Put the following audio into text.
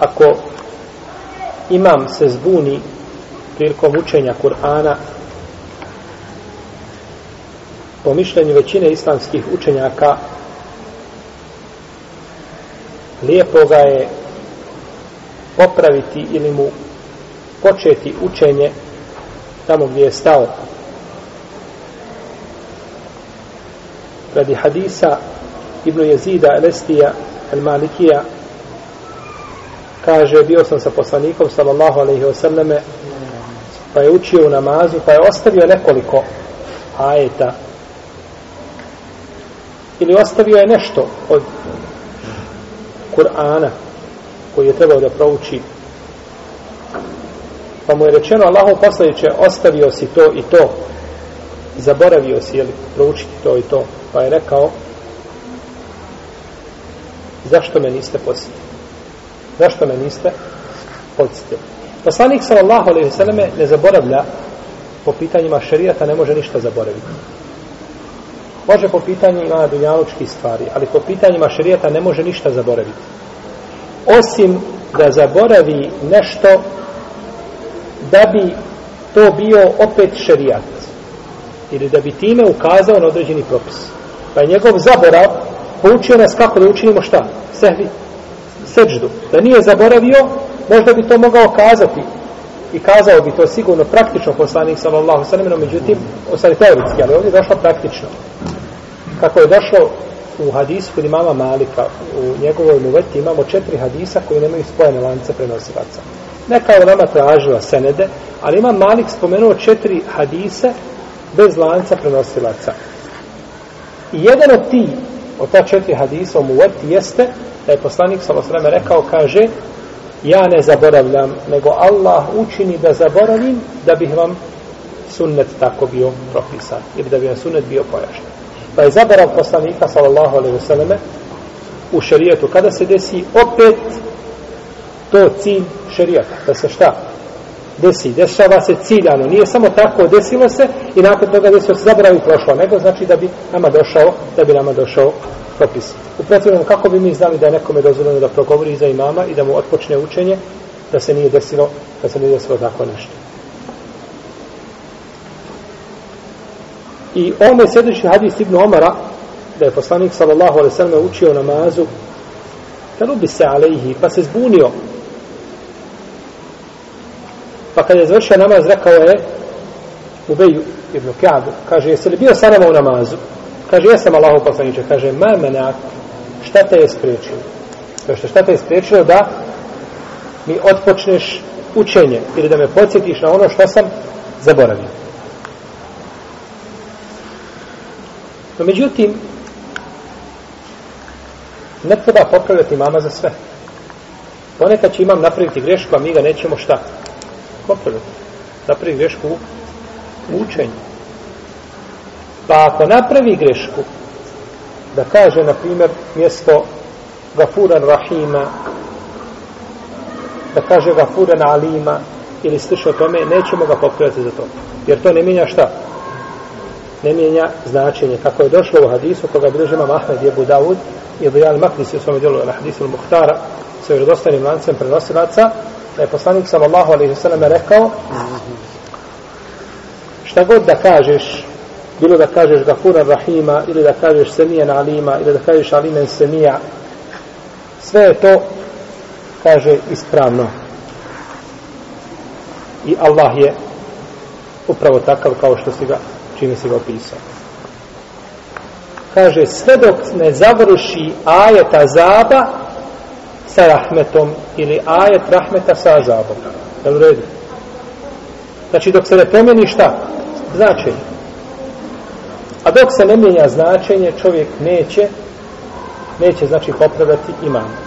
ako imam se zbuni prilikom učenja Kur'ana po mišljenju većine islamskih učenjaka lijepo ga je popraviti ili mu početi učenje tamo gdje je stao. Radi hadisa Ibn Jezida Elestija El Malikija kaže bio sam sa poslanikom sallallahu alaihi wasallame pa je učio u namazu pa je ostavio nekoliko ajeta. Ili ostavio je nešto od Kur'ana koji je trebao da prouči. Pa mu je rečeno Allahu poslaniče ostavio si to i to. Zaboravio si jel, proučiti to i to. Pa je rekao zašto me niste posjetili zašto me niste podsjetili? Poslanik sallallahu alejhi ve selleme ne zaboravlja po pitanjima šerijata ne može ništa zaboraviti. Može po pitanjima dunjalučkih stvari ali po pitanjima šerijata ne može ništa zaboraviti. Osim da zaboravi nešto da bi to bio opet šerijat ili da bi time ukazao na određeni propis. Pa je njegov zaborav poučio nas kako da učinimo šta? Sehvi seđdu. Da nije zaboravio možda bi to mogao kazati. I kazao bi to sigurno praktično poslanik sallallahu sallam međutim ostali teoretski ali ovdje je došlo praktično. Kako je došlo u hadisu kod imama Malika u njegovoj muveti imamo četiri hadisa koji nemaju spojene lance prenosilaca. Neka je nama tražila senede ali ima Malik spomenuo četiri hadise bez lanca prenosilaca. I jedan od ti od ta četiri hadisa u Muvati jeste da je poslanik sallallahu rekao kaže ja ne zaboravljam nego Allah učini da zaboravim da bih vam sunnet tako bio propisan ili da bi vam sunnet bio pojašnjen. Pa je zaborav poslanika sallallahu alaihi vseleme u šerijetu. Kada se desi opet to cilj šerijata da se šta? Desi, dešava se ciljano. Nije samo tako, desilo se i nakon toga desilo se zaboravi prošlo nego znači da bi nama došao da bi nama došao propis. U protivnom kako bi mi znali da je nekome dozvoljeno da progovori za imama i da mu otpočne učenje da se nije desilo da se nije desilo tako nešto. I ovome sljedeći hadis Ibn Omara, da je poslanik sallallahu alaihi sallam učio namazu, kad bi se alaihi, pa se zbunio. Pa kad je završio namaz, rekao je Ubeju ibn Kjabu, kaže, jesi li bio sa nama u namazu? Kaže, jesam Allahu poslaniče. Kaže, ma menak, šta te je spriječilo? Kaže, šta te je spriječilo da mi otpočneš učenje ili da me podsjetiš na ono što sam zaboravio. No, međutim, ne treba popravljati mama za sve. Ponekad će imam napraviti grešku, a mi ga nećemo šta? Popravljati. Napravi grešku u učenju. Pa ako napravi grešku, da kaže, na primjer, mjesto Gafuran Rahima, da kaže Gafuran Alima, ili sliše tome, nećemo ga popravljati za to. Jer to ne mijenja šta? ne mijenja značenje. Kako je došlo u hadisu koga bilježi imam Ahmed i Ebu Dawud i Dujal Makdis u svome djelu na hadisu Muhtara sa vjerodostanim lancem prenosilaca da je poslanik sallallahu alaihi sallam rekao šta god da kažeš bilo da kažeš Gafura Rahima ili da kažeš Semijan Alima ili da kažeš Alimen Semija sve je to kaže ispravno i Allah je upravo takav kao što si ga čime si ga opisao. Kaže, sve dok ne završi ajeta zaba sa rahmetom ili ajet rahmeta sa azabom. Je u redu? Znači, dok se ne promijeni šta? Značenje. A dok se ne mijenja značenje, čovjek neće, neće znači popravati imam.